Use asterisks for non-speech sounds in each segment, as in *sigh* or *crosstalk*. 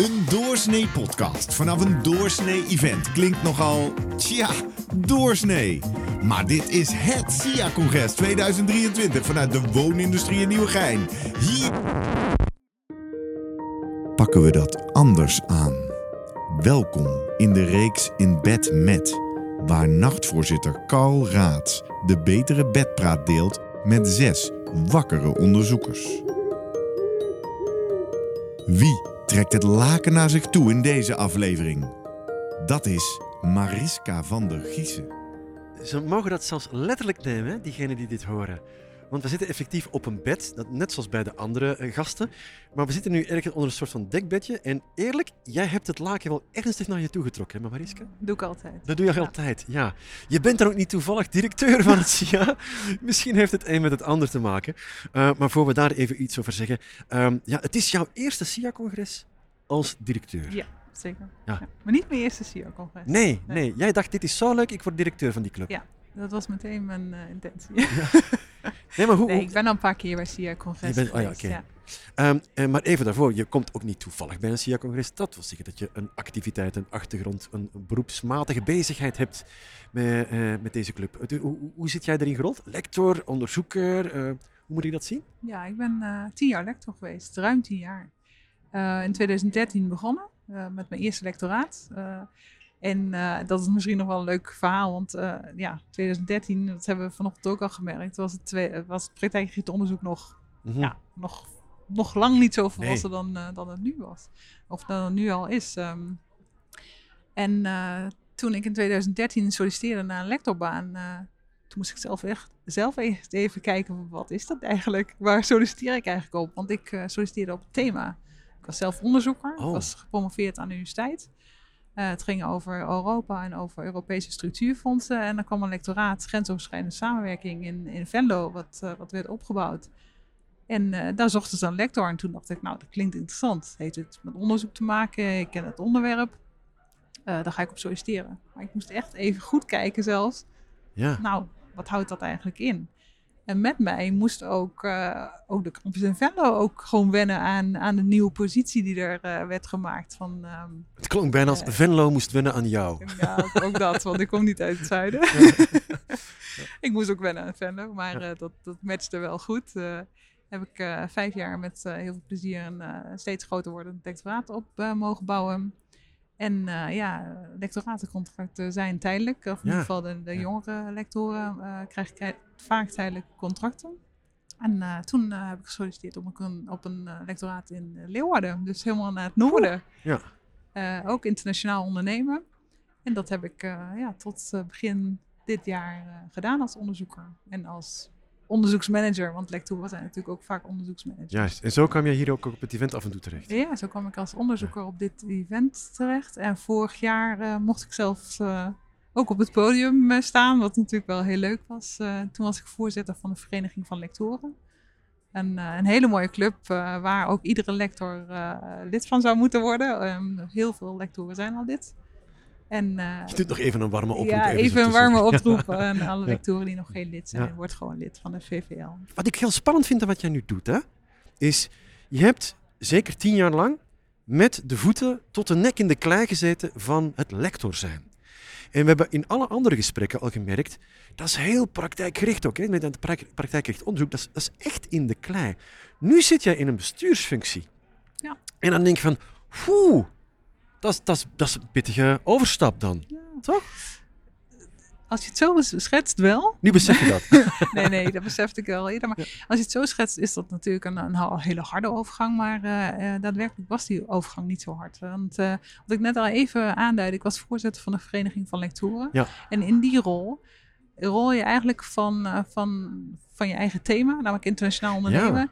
Een doorsnee podcast vanaf een doorsnee event klinkt nogal, tja, doorsnee. Maar dit is het SIA-congres 2023 vanuit de woonindustrie in Nieuwegein. Hier pakken we dat anders aan. Welkom in de reeks In Bed Met, waar nachtvoorzitter Carl Raads de betere bedpraat deelt met zes wakkere onderzoekers. Wie trekt het laken naar zich toe in deze aflevering? Dat is Mariska van der Giezen. Ze mogen dat zelfs letterlijk nemen, diegenen die dit horen. Want we zitten effectief op een bed, dat, net zoals bij de andere eh, gasten. Maar we zitten nu ergens onder een soort van dekbedje. En eerlijk, jij hebt het laken wel ernstig naar je toe getrokken, hè, Mariska? Doe ik altijd. Dat doe je Ja. altijd, ja. Je bent dan ook niet toevallig directeur van het SIA. *laughs* Misschien heeft het een met het ander te maken. Eh, maar voor we daar even iets over zeggen. ehm, ja, het is jouw eerste SIA-congres als directeur. Ja, zeker. Ja. Ja. Maar niet mijn eerste CEO-congres. Nee, Nee. nee. Jij dacht, dit is zo leuk, ik word directeur van die club. Ja. Dat was meteen mijn eh, intentie. *laughs* Nee, maar hoe... nee, ik ben al een paar keer bij bent- oh ja, oké. Ehm, eh, maar even daarvoor, je komt ook niet toevallig bij een SIA-congres. Dat wil zeggen dat je een activiteit, een achtergrond, een beroepsmatige bezigheid hebt met, eh, met deze club. De- hoe, hoe- zit jij erin gerold? Lector, onderzoeker, hoe moet ik dat zien? Ja, ik ben tien jaar lector geweest. Ruim tien jaar. In 2013 begonnen met mijn eerste lectoraat. Eh, en eh, dat is misschien nog wel een leuk verhaal, want eh, ja, 2013, dat hebben we vanochtend ook al gemerkt, was het, twee, was het praktijkgericht onderzoek nog Mhm. ja, nog, nog lang niet zo volwassen Nee. dan, eh, dan het nu was. Of dan het nu al is. ehm. en eh, toen ik in 2013 solliciteerde naar een lectorbaan, eh, toen moest ik zelf echt zelf even kijken, wat is dat eigenlijk? Waar solliciteer ik eigenlijk op? Want ik eh, solliciteerde op het thema. Ik was zelf onderzoeker, Oh. ik was gepromoveerd aan de universiteit. Eh, het ging over Europa en over Europese structuurfondsen. En dan kwam een lectoraat grensoverschrijdende samenwerking in, in Venlo, wat, eh, wat werd opgebouwd. En eh, daar zochten ze een lector. En toen dacht ik, nou, dat klinkt interessant. Heeft het met onderzoek te maken? Ik ken het onderwerp. Daar ga ik op solliciteren. Maar ik moest echt even goed kijken zelfs. Ja. Nou, wat houdt dat eigenlijk in? En met mij moest ook, eh, ook de campus in Venlo ook gewoon wennen aan, aan de nieuwe positie die er eh, werd gemaakt. Van, ehm, Het klonk bijna als Eh. Venlo moest wennen aan jou. ja, ook dat, want ik kom niet uit het zuiden. *laughs* ik moest ook wennen aan Venlo, maar dat, dat matchte wel goed. Heb ik vijf jaar met heel veel plezier een steeds groter wordend lectoraat op mogen bouwen. En eh, ja, lectoratencontracten zijn tijdelijk. Of in Ja. ieder geval de, de Ja. jongere lectoren eh, krijgen vaak tijdelijke contracten. En eh, toen eh, heb ik gesolliciteerd op een, op een eh, lectoraat in Leeuwarden. Dus helemaal naar het noorden. Ja. Eh, ook internationaal ondernemen. En dat heb ik eh, ja, tot eh, begin dit jaar eh, gedaan als onderzoeker. En als onderzoeksmanager, want lectoren zijn natuurlijk ook vaak onderzoeksmanagers. Juist. En zo kwam je hier ook op het event af en toe terecht. Ja, zo kwam ik als onderzoeker op dit event terecht. En vorig jaar eh, mocht ik zelfs eh, ook op het podium eh, staan, wat natuurlijk wel heel leuk was. Toen was ik voorzitter van de Vereniging van Lectoren. Een, eh, een hele mooie club waar ook iedere lector lid van zou moeten worden. Ehm, heel veel lectoren zijn al lid. En, eh, Je doet nog even een warme oproep. ja, even een warme *laughs* oproep aan alle lectoren die nog geen lid zijn. Ja. Word gewoon lid van de VVL. Wat ik heel spannend vind aan wat jij nu doet, hè, is je hebt zeker tien jaar lang met de voeten tot de nek in de klei gezeten van het lector zijn. En we hebben in alle andere gesprekken al gemerkt, dat is heel praktijkgericht ook. Hè? Met dat prak- praktijkgericht onderzoek, dat is, dat is echt in de klei. Nu zit jij in een bestuursfunctie. Ja. En dan denk je van, oeh, dat is, dat, is, dat is een pittige overstap dan. Toch? Als je het zo schetst wel. Nu besef je dat. *laughs* Nee, nee, dat besefte ik wel eerder. Maar als je het zo schetst, is dat natuurlijk een, een hele harde overgang. Maar eh, daadwerkelijk was die overgang niet zo hard. Want eh, wat ik net al even aanduidde, ik was voorzitter van de Vereniging van Lectoren. Ja. En in die rol rol je eigenlijk van, van, van je eigen thema, namelijk internationaal ondernemen.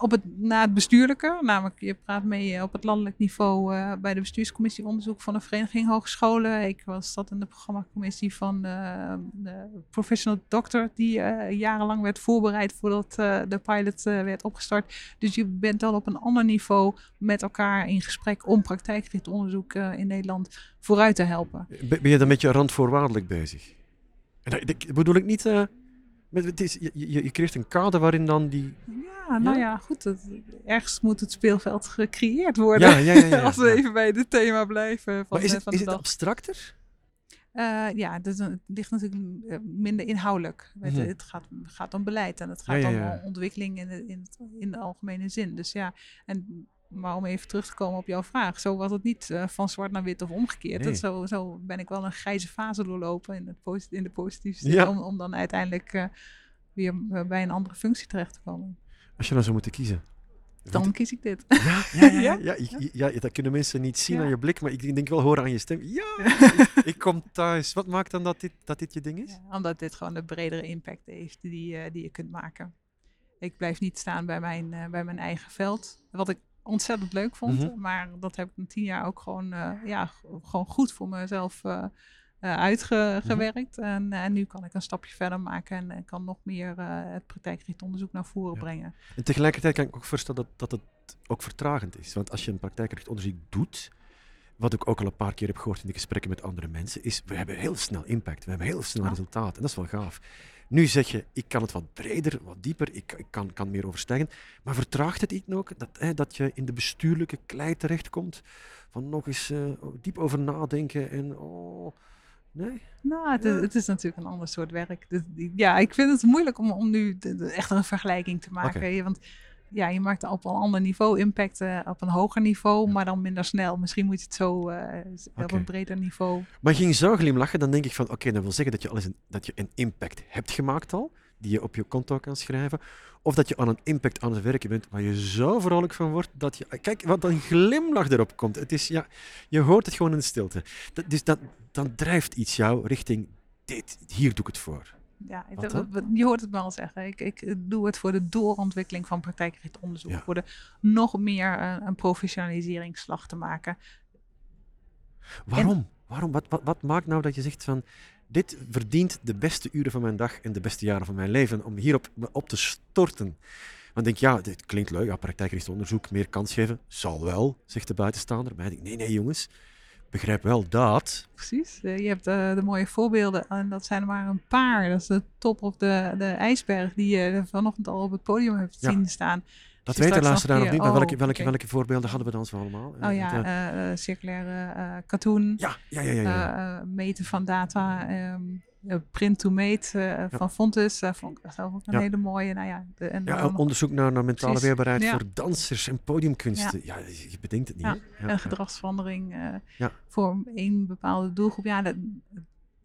Op het, naar het bestuurlijke, namelijk je praat mee eh, op het landelijk niveau eh, bij de bestuurscommissie onderzoek van de Vereniging Hogescholen. Ik was zat in de programmacommissie van de, de Professional Doctor, die eh, jarenlang werd voorbereid voordat eh, de pilot eh, werd opgestart. Dus je bent al op een ander niveau met elkaar in gesprek om praktijkgericht onderzoek eh, in Nederland vooruit te helpen. Ben je dan met je randvoorwaardelijk bezig? En dat, dat bedoel ik niet... eh, met, het is, je, je, je creëert een kader waarin dan die... Ja, Ja, nou Ja? goed. Het, ergens moet het speelveld gecreëerd worden. Ja. *laughs* Als we even bij het thema blijven van, Maar is het, van is het dag. abstracter? Eh, ja, een- het ligt natuurlijk eh, minder inhoudelijk. Het, Mhm. het gaat, gaat om beleid en het gaat Ja, ja, ja. om ontwikkeling in de, in, de algemene zin. Dus ja, en, maar om even terug te komen op jouw vraag. Zo was het niet eh, van zwart naar wit of omgekeerd. Nee. Het, zo, zo ben ik wel een grijze fase doorlopen in, het in de positieve zin. Om, om dan uiteindelijk weer bij een andere functie terecht te komen. Als je nou zou moeten kiezen. Dan kies ik dit. Ja, ja, ja, ja, *laughs* Ja? ja, ik- ja, dat kunnen mensen niet zien aan je blik, maar ik denk wel horen aan je stem. Ja, ik, ik kom thuis. Wat maakt dan dat dit, dat dit je ding is? Omdat dit gewoon een bredere impact heeft die, eh, die je kunt maken. Ik blijf niet staan bij mijn, eh, bij mijn eigen veld. Wat ik ontzettend leuk vond. Mhm. Maar dat heb ik in tien jaar ook gewoon, eh, ja, gewoon goed voor mezelf eh, eh, uitgewerkt. Mhm. en, en nu kan ik een stapje verder maken en, en kan nog meer eh, het praktijkgericht onderzoek naar voren Ja. brengen. En tegelijkertijd kan ik ook voorstellen dat, dat het ook vertragend is. Want als je een praktijkgericht onderzoek doet, wat ik ook al een paar keer heb gehoord in de gesprekken met andere mensen, is we hebben heel snel impact, we hebben heel snel Ja. resultaat. En dat is wel gaaf. Nu zeg je, ik kan het wat breder, wat dieper, ik, ik kan, kan meer overstijgen. Maar vertraagt het niet ook dat, hè, dat je in de bestuurlijke klei terechtkomt? Van nog eens eh, diep over nadenken en oh, nee? Nou, het, Ja. is, het is natuurlijk een ander soort werk. Dus, ja, ik vind het moeilijk om, om nu de- de- echt een vergelijking te maken. Want ja, je maakt op een ander niveau impact, eh, op een hoger niveau, Ja. maar dan minder snel. Misschien moet je het zo eh, op een breder niveau. Maar ging je zo glimlachen, dan denk ik van, oké, dat wil zeggen dat je, al eens een, dat je een impact hebt gemaakt al, die je op je konto kan schrijven, of dat je aan een impact aan het werken bent waar je zo vrolijk van wordt dat je, kijk, wat een glimlach erop komt. Het is, ja, je hoort het gewoon in de stilte. Dat, dus dat, dan drijft iets jou richting, dit, hier doe ik het voor. Ja, ik- je hoort het me al zeggen. Ik, ik doe het voor de doorontwikkeling van praktijkgericht onderzoek. Ja. Voor de nog meer eh, een professionaliseringsslag te maken. Waarom? Waarom? Wat, wat, wat maakt nou dat je zegt van, dit verdient de beste uren van mijn dag en de beste jaren van mijn leven om hierop me op te storten? Want denk ja, dit klinkt leuk, ja, praktijkgericht onderzoek, meer kans geven, zal wel, zegt de buitenstaander. Maar ik denk, nee, nee jongens, begrijp wel dat. Precies. Eh, je hebt eh, de mooie voorbeelden en dat zijn er maar een paar. Dat is de top of de, de ijsberg die je vanochtend al op het podium hebt Ja. zien staan. Dat weet de straks luisteraar nog een niet, maar welke, oh, welke, welke voorbeelden hadden we dan zo allemaal? Oh ja, Eh, de- eh, eh, circulaire katoen, ja, ja, ja, ja. ja. meten van data, ehm, eh, print-to-mate eh, van Fontes. Dat vond ik zelf ook een Ja. hele mooie. Nou ja, de, en ja, onderzoek naar, naar mentale Precies, weerbaarheid ja. voor dansers en podiumkunsten. Ja, je bedenkt het niet. Ja? Ja, een ja. gedragsverandering Ja. voor één bepaalde doelgroep. Ja, dat,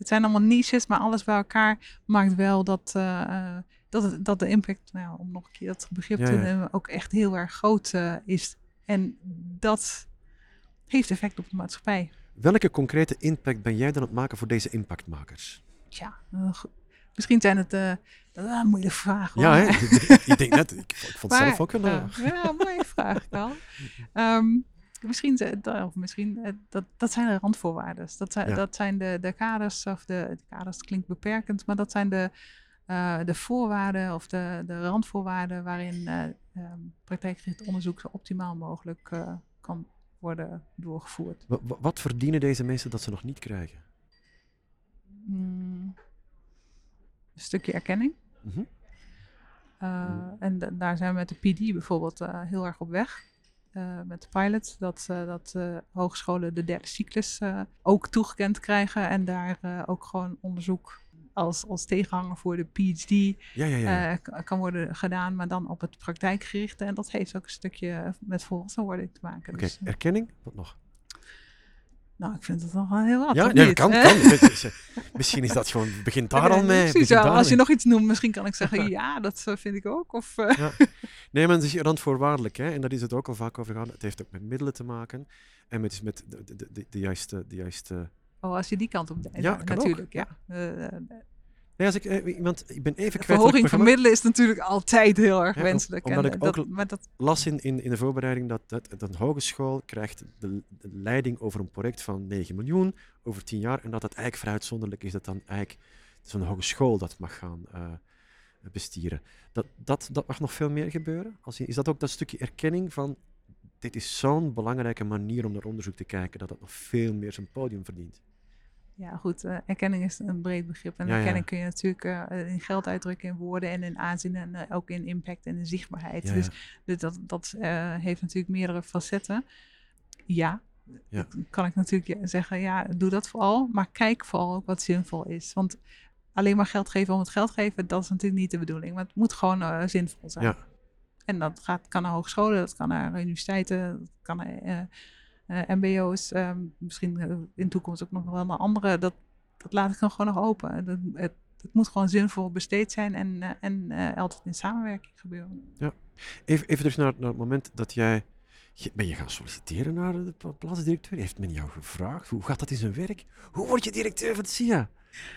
het zijn allemaal niches, maar alles bij elkaar maakt wel dat, eh, eh, dat, dat de impact, nou, ja, om nog een keer dat begrip Ja, te ja. nemen, ook echt heel erg groot eh, is. En dat heeft effect op de maatschappij. Welke concrete impact ben jij dan aan het maken voor deze impactmakers? Tja, go- misschien zijn het is een moeilijke vraag. hoor. Ja, hè? *laughs* ik, denk net, ik, ik vond het Maar, zelf ook ja, eh, ja, mooie vraag dan. *laughs* misschien, ze- of misschien eh, dat, dat zijn de randvoorwaarden. Dat zijn, Ja. dat zijn de, de kaders, of de, de kaders klinkt beperkend, maar dat zijn de, eh, de voorwaarden of de, de randvoorwaarden waarin ehm, praktijkgericht onderzoek zo optimaal mogelijk kan worden doorgevoerd. wa- wa- wat verdienen deze mensen dat ze nog niet krijgen? Mm, een stukje erkenning. Mhm. Uh, Mm. En da- daar zijn we met de PD bijvoorbeeld uh, heel erg op weg. Uh, met de pilot, dat, uh, dat hogescholen de derde cyclus ook toegekend krijgen. En daar ook gewoon onderzoek als, als tegenhanger voor de PhD ja, ja, ja, ja. kan worden gedaan, maar dan op het praktijkgerichte. En dat heeft ook een stukje met volwassenwording te maken. Oké, Dus, erkenning? Wat nog? Nou, ik vind het nog wel heel wat. Ja, niet? kan, Eh? kan. Eh, Misschien is dat gewoon, begint daar al mee. Precies, ja, als je nog iets noemt, misschien kan ik zeggen, *laughs* ja, dat eh, vind ik ook. Of, uh, Ja. Nee, maar het is randvoorwaardelijk. Hè? En daar is het ook al vaak over gehad. Het heeft ook met middelen te maken. En met, met de, de, de, de, juiste, de juiste... Oh, als je die kant op denkt. Ja, natuurlijk. ook. Ja. Uh, nee, als ik, eh, iemand, ik ben even kwijt... Verhoging van middelen is natuurlijk altijd heel erg Ja, wenselijk. omdat en, ik dat, ook maar dat, las in, in, in de voorbereiding dat, dat, dat een hogeschool krijgt de, de leiding over een project van 9 miljoen over 10 jaar. En dat het eigenlijk vrij uitzonderlijk is dat dan eigenlijk zo'n hogeschool dat mag gaan uh, bestieren. Dat, dat, dat mag nog veel meer gebeuren? Als is dat ook dat stukje erkenning van dit is zo'n belangrijke manier om naar onderzoek te kijken dat het nog veel meer zijn podium verdient? Ja, goed. eh, erkenning is een breed begrip. En Ja, ja. erkenning kun je natuurlijk eh, in geld uitdrukken, in woorden en in aanzien. En eh, ook in impact en in zichtbaarheid. Ja, dus dus dat, dat heeft natuurlijk meerdere facetten. Ja, kan ik natuurlijk zeggen, ja, doe dat vooral. Maar kijk vooral ook wat zinvol is. Want alleen maar geld geven om het geld geven, dat is natuurlijk niet de bedoeling. Maar het moet gewoon zinvol zijn. Ja. En dat gaat, kan naar hogescholen, dat kan naar universiteiten, dat kan naar mbo's. ehm, misschien eh, in de toekomst ook nog wel naar andere. Dat, dat laat ik dan gewoon nog open. Dat, het, het moet gewoon zinvol besteed zijn en, eh, en eh, altijd in samenwerking gebeuren. Even, even dus naar, naar het moment dat jij... Ben je gaan solliciteren naar de pla- plaatsdirecteur? Heeft men jou gevraagd? Hoe gaat dat in zijn werk? Hoe word je directeur van het SIA?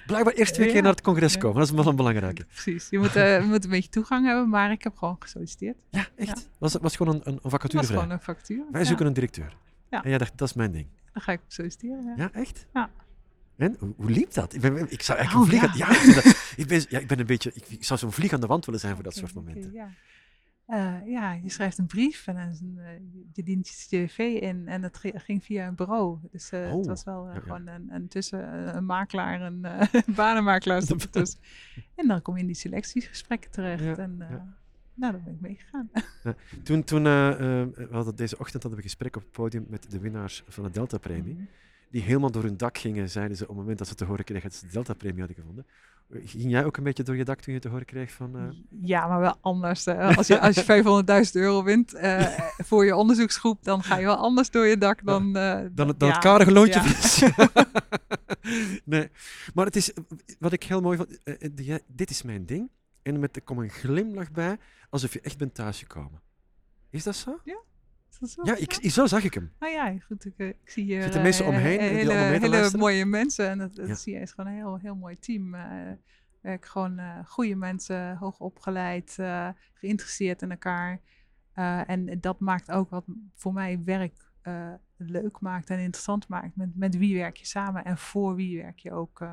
Blijkbaar eerst twee Ja. keer naar het congres Ja. komen. Dat is wel een belangrijke. *laughs* Precies. Je moet, eh, je moet een beetje toegang hebben, maar ik heb gewoon gesolliciteerd. Ja, echt? Was, was gewoon een, een, een Het vacature was vrij? gewoon een factuur. Wij Ja, zoeken een directeur. Ja. En jij dacht, dat is mijn ding. Dan ga ik solliciteren. Ja. Ja, echt? Ja. En hoe, hoe liep dat? Ik, ben, ik zou eigenlijk Oh, een vlieg ja. aan- ja. ik, dat- *laughs* ben, ja, ik ben een beetje... Ik, ik zou zo'n vlieg aan de wand willen zijn voor dat soort momenten. ja. Eh, ja, je schrijft een brief en dan eh, je dient je cv in en gi- ging via een bureau. Dus eh, Oh, het was wel ja, gewoon een, een tussen een makelaar en *laughs* een banenmakelaar *laughs* stond tussen. En dan kom je in die selectiegesprekken terecht. En ja. Nou, daar ben ik meegegaan. *laughs* Toen, toen eh, eh, we hadden deze ochtend hadden we een gesprek op het podium met de winnaars van de Delta-premie. Mhm. Die helemaal door hun dak gingen, zeiden ze op het moment dat ze te horen kregen dat ze de Delta-premie hadden gevonden. Ging jij ook een beetje door je dak toen je te horen kreeg van... eh, Ja, maar wel anders. eh, als je, als je *laughs* 500.000 euro wint eh, voor je onderzoeksgroep, dan ga je wel anders door je dak dan... eh, Dan, het- dan ja, het karige loontje. ja. *laughs* nee, maar het is wat ik heel mooi vond. eh, eh, dit is mijn ding. En met er komt een glimlach bij, alsof je echt bent thuisgekomen. Is dat zo? Is dat zo? Ja, ik, zo zag ik hem. Nou ja, goed, ik, eh, ik zie hier Zitten mensen eh, omheen eh, die hele, hele mooie mensen. En dat, dat Ja. zie je is gewoon een heel, heel mooi team. eh werk gewoon eh goede mensen, hoog opgeleid, eh, geïnteresseerd in elkaar. Eh, en dat maakt ook wat voor mij werk eh, leuk maakt en interessant maakt. Met, met wie werk je samen en voor wie werk je ook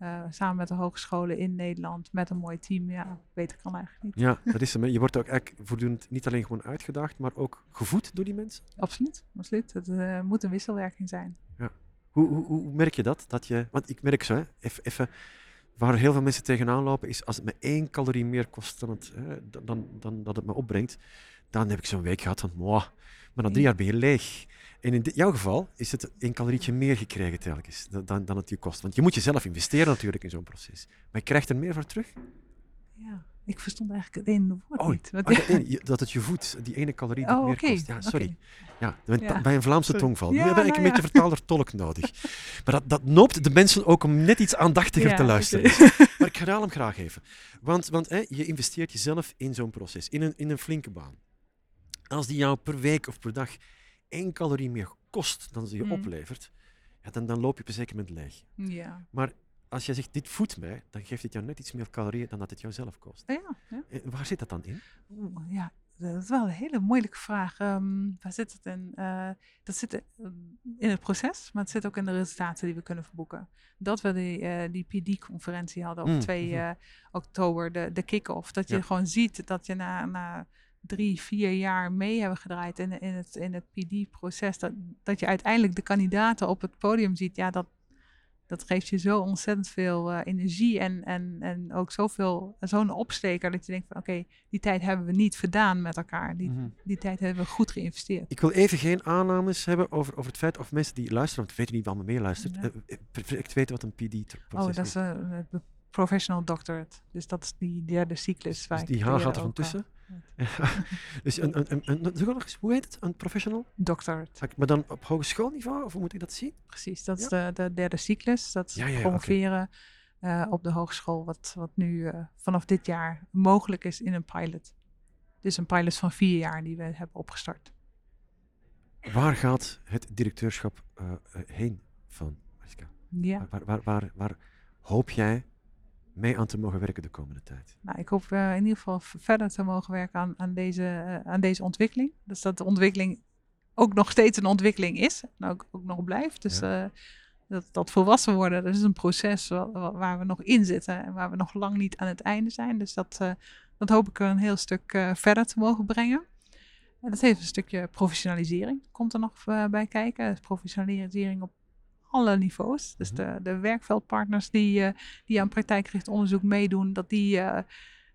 eh, samen met de hogescholen in Nederland. Met een mooi team. Ja, beter kan eigenlijk niet. Ja, dat is hem. hè. Je wordt ook eigenlijk voortdurend niet alleen gewoon uitgedaagd, maar ook gevoed door die mensen. Absoluut, absoluut. Het eh, moet een wisselwerking zijn. Hoe, hoe, hoe merk je dat? dat je, want ik merk zo, hè, even, waar heel veel mensen tegenaan lopen, is als het me één calorie meer kost dan, het, hè, dan, dan, dan dat het me opbrengt, dan heb ik zo'n week gehad van, "Mwah." maar na drie Ja. jaar ben je leeg. En in jouw geval is het één calorietje meer gekregen telkens dan, dan, het je kost. Want je moet jezelf investeren natuurlijk in zo'n proces. Maar je krijgt er meer voor terug. Ja, ik verstond eigenlijk het ene woord Oh, niet. Want- Oh, dat, het je voedt, die ene calorie die Oh, meer kost. Ja, sorry. Ja, bij, Ja, bij een Vlaamse sorry. tongval. Ja, nu heb ik nou een beetje vertaler tolk nodig. Maar dat, dat noopt de mensen ook om net iets aandachtiger te luisteren. Maar ik herhaal hem graag even. Want, want hè, je investeert jezelf in zo'n proces, in een, in een flinke baan. Als die jou per week of per dag één calorie meer kost dan ze je Mm. oplevert, ja, dan, dan loop je op een zeker moment leeg. Ja. Als je zegt, dit voedt mij, dan geeft het jou net iets meer calorieën dan dat het jou zelf kost. Ja, ja. Eh, Waar zit dat dan in? Oeh, ja, dat is wel een hele moeilijke vraag. Ehm, waar zit het in? Eh, dat zit eh, in het proces, maar het zit ook in de resultaten die we kunnen verboeken. Dat we die, die PD-conferentie hadden op Mm, 2 mhm. eh, oktober, de, de kick-off. Dat je Ja. gewoon ziet dat je na, na drie, vier jaar mee hebben gedraaid in, in het, in het PD-proces, dat, dat je uiteindelijk de kandidaten op het podium ziet. Ja, dat, dat geeft je zo ontzettend veel eh, energie en, en, en ook zoveel, zo'n opsteker dat je denkt van oké, die tijd hebben we niet verdaan met elkaar. Die, Mhm. die tijd hebben we goed geïnvesteerd. Ik wil even geen aannames hebben over, over het feit of mensen die luisteren, want we weten niet wie allemaal meeluistert, Ja. eh, eh, perfect weten wat een PD-proces Oh, dat is eh, professional doctorate. Dus dat is die derde cyclus. waar Dus die H gaat er van eh, tussen. *laughs* dus een, een, een, een, hoe heet het? Een professional? doctorate, Maar dan op hogeschoolniveau, of hoe moet ik dat zien? precies. Dat is de, de derde cyclus. Dat is Ja, eh, op de hogeschool. Wat, wat nu eh, vanaf dit jaar mogelijk is in een pilot. Dus een pilot van vier jaar die we hebben opgestart. Waar gaat het directeurschap heen van Mariska? Ja. Waar, waar, waar, waar hoop jij mee aan te mogen werken de komende tijd? Nou, ik hoop eh, in ieder geval verder te mogen werken aan, aan, deze, eh, aan deze ontwikkeling. Dus dat de ontwikkeling ook nog steeds een ontwikkeling is en ook, ook nog blijft. Dus eh, dat, dat volwassen worden, dat is een proces wa- wa- waar we nog in zitten en waar we nog lang niet aan het einde zijn. Dus dat, dat hoop ik een heel stuk verder te mogen brengen. En dat heeft een stukje professionalisering, komt er nog bij kijken. Professionalisering op alle niveaus. Dus Mhm. de, de werkveldpartners die, eh, die aan praktijkgericht onderzoek meedoen, dat die eh,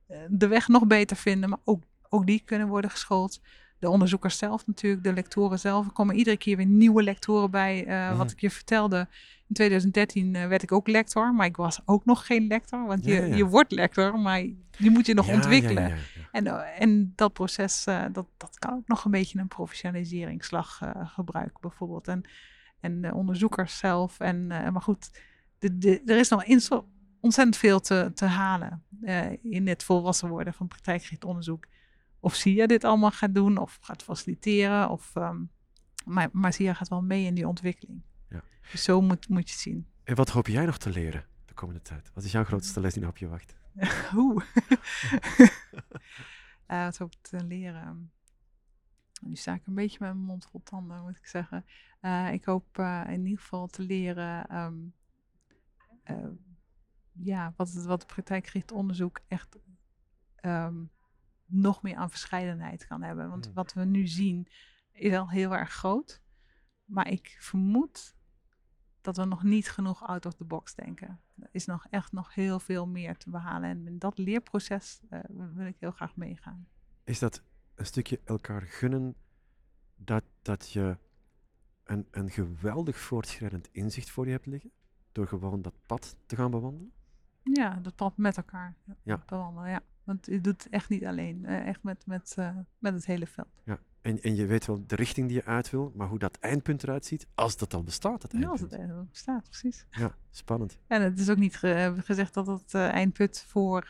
eh, de weg nog beter vinden, maar ook, ook die kunnen worden geschoold. De onderzoekers zelf natuurlijk, de lectoren zelf. Er komen iedere keer weer nieuwe lectoren bij. Mhm. Wat ik je vertelde, in 2013 eh, werd ik ook lector, maar ik was ook nog geen lector. Want je, Ja, ja. je wordt lector, maar die moet je nog ontwikkelen. En, en dat proces, dat, dat kan ook nog een beetje een professionaliseringsslag gebruiken, bijvoorbeeld. En, en de onderzoekers zelf. En, eh, maar goed, de, de, er is nog ontzettend veel te, te halen eh, in het volwassen worden van praktijkgericht onderzoek. Of SIA dit allemaal gaat doen, of gaat faciliteren. Of, ehm, maar, maar SIA gaat wel mee in die ontwikkeling. Ja. Dus zo moet, moet je het zien. En wat hoop jij nog te leren de komende tijd? Wat is jouw grootste les die nog op je wacht? *laughs* Oeh. *laughs* *laughs* Eh, wat hoop ik te leren? Nu sta ik een beetje met mijn mond vol tanden, moet ik zeggen. Eh, ik hoop eh, in ieder geval te leren ehm, eh, ja, wat, het, wat praktijkgericht onderzoek echt ehm, nog meer aan verscheidenheid kan hebben. Want Mm. wat we nu zien is al heel erg groot. Maar ik vermoed dat we nog niet genoeg out of the box denken. Er is nog echt nog heel veel meer te behalen. En in dat leerproces eh, wil ik heel graag meegaan. Is dat een stukje elkaar gunnen dat, dat je een, een geweldig voortschrijdend inzicht voor je hebt liggen? Door gewoon dat pad te gaan bewandelen? Ja, dat pad met elkaar Ja. bewandelen. Ja. Want je doet het echt niet alleen. eh, echt met, met, eh, met het hele veld. Ja. En, en je weet wel de richting die je uit wil, maar hoe dat eindpunt eruit ziet, als dat al bestaat, dat Ja, als eindpunt. het eh, bestaat, precies. Ja, spannend. En het is ook niet ge- gezegd dat het eh, eindpunt voor,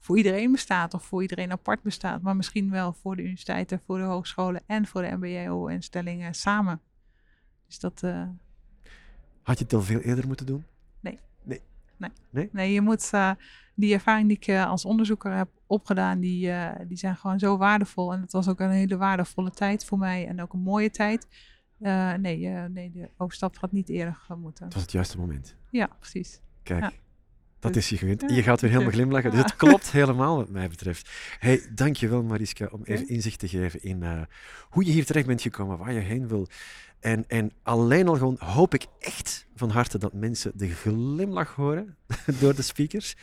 voor iedereen bestaat of voor iedereen apart bestaat, maar misschien wel voor de universiteiten, voor de hogescholen en voor de MBO-instellingen samen. Dus dat, eh, Had je het al veel eerder moeten doen? nee, je moet eh, die ervaring die ik eh, als onderzoeker heb opgedaan, die, die zijn gewoon zo waardevol. En het was ook een hele waardevolle tijd voor mij en ook een mooie tijd. Nee, nee, de overstap had niet eerder moeten. Het was het juiste moment. Ja, precies. Kijk, Ja. Dat Dus- is je gewend. je gaat weer helemaal glimlachen. Dus het klopt *laughs* helemaal wat mij betreft. Hey, dankjewel Mariska om even inzicht te geven in eh, hoe je hier terecht bent gekomen, waar je heen wil. En, en alleen al gewoon hoop ik echt van harte dat mensen de glimlach horen *laughs* door de speakers.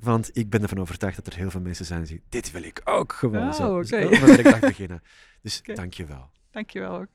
Want ik ben ervan overtuigd dat er heel veel mensen zijn die zeggen, dit wil ik ook gewoon Oh, zo. Dus op een werkdag beginnen. Dus *laughs* dankjewel. Dankjewel ook.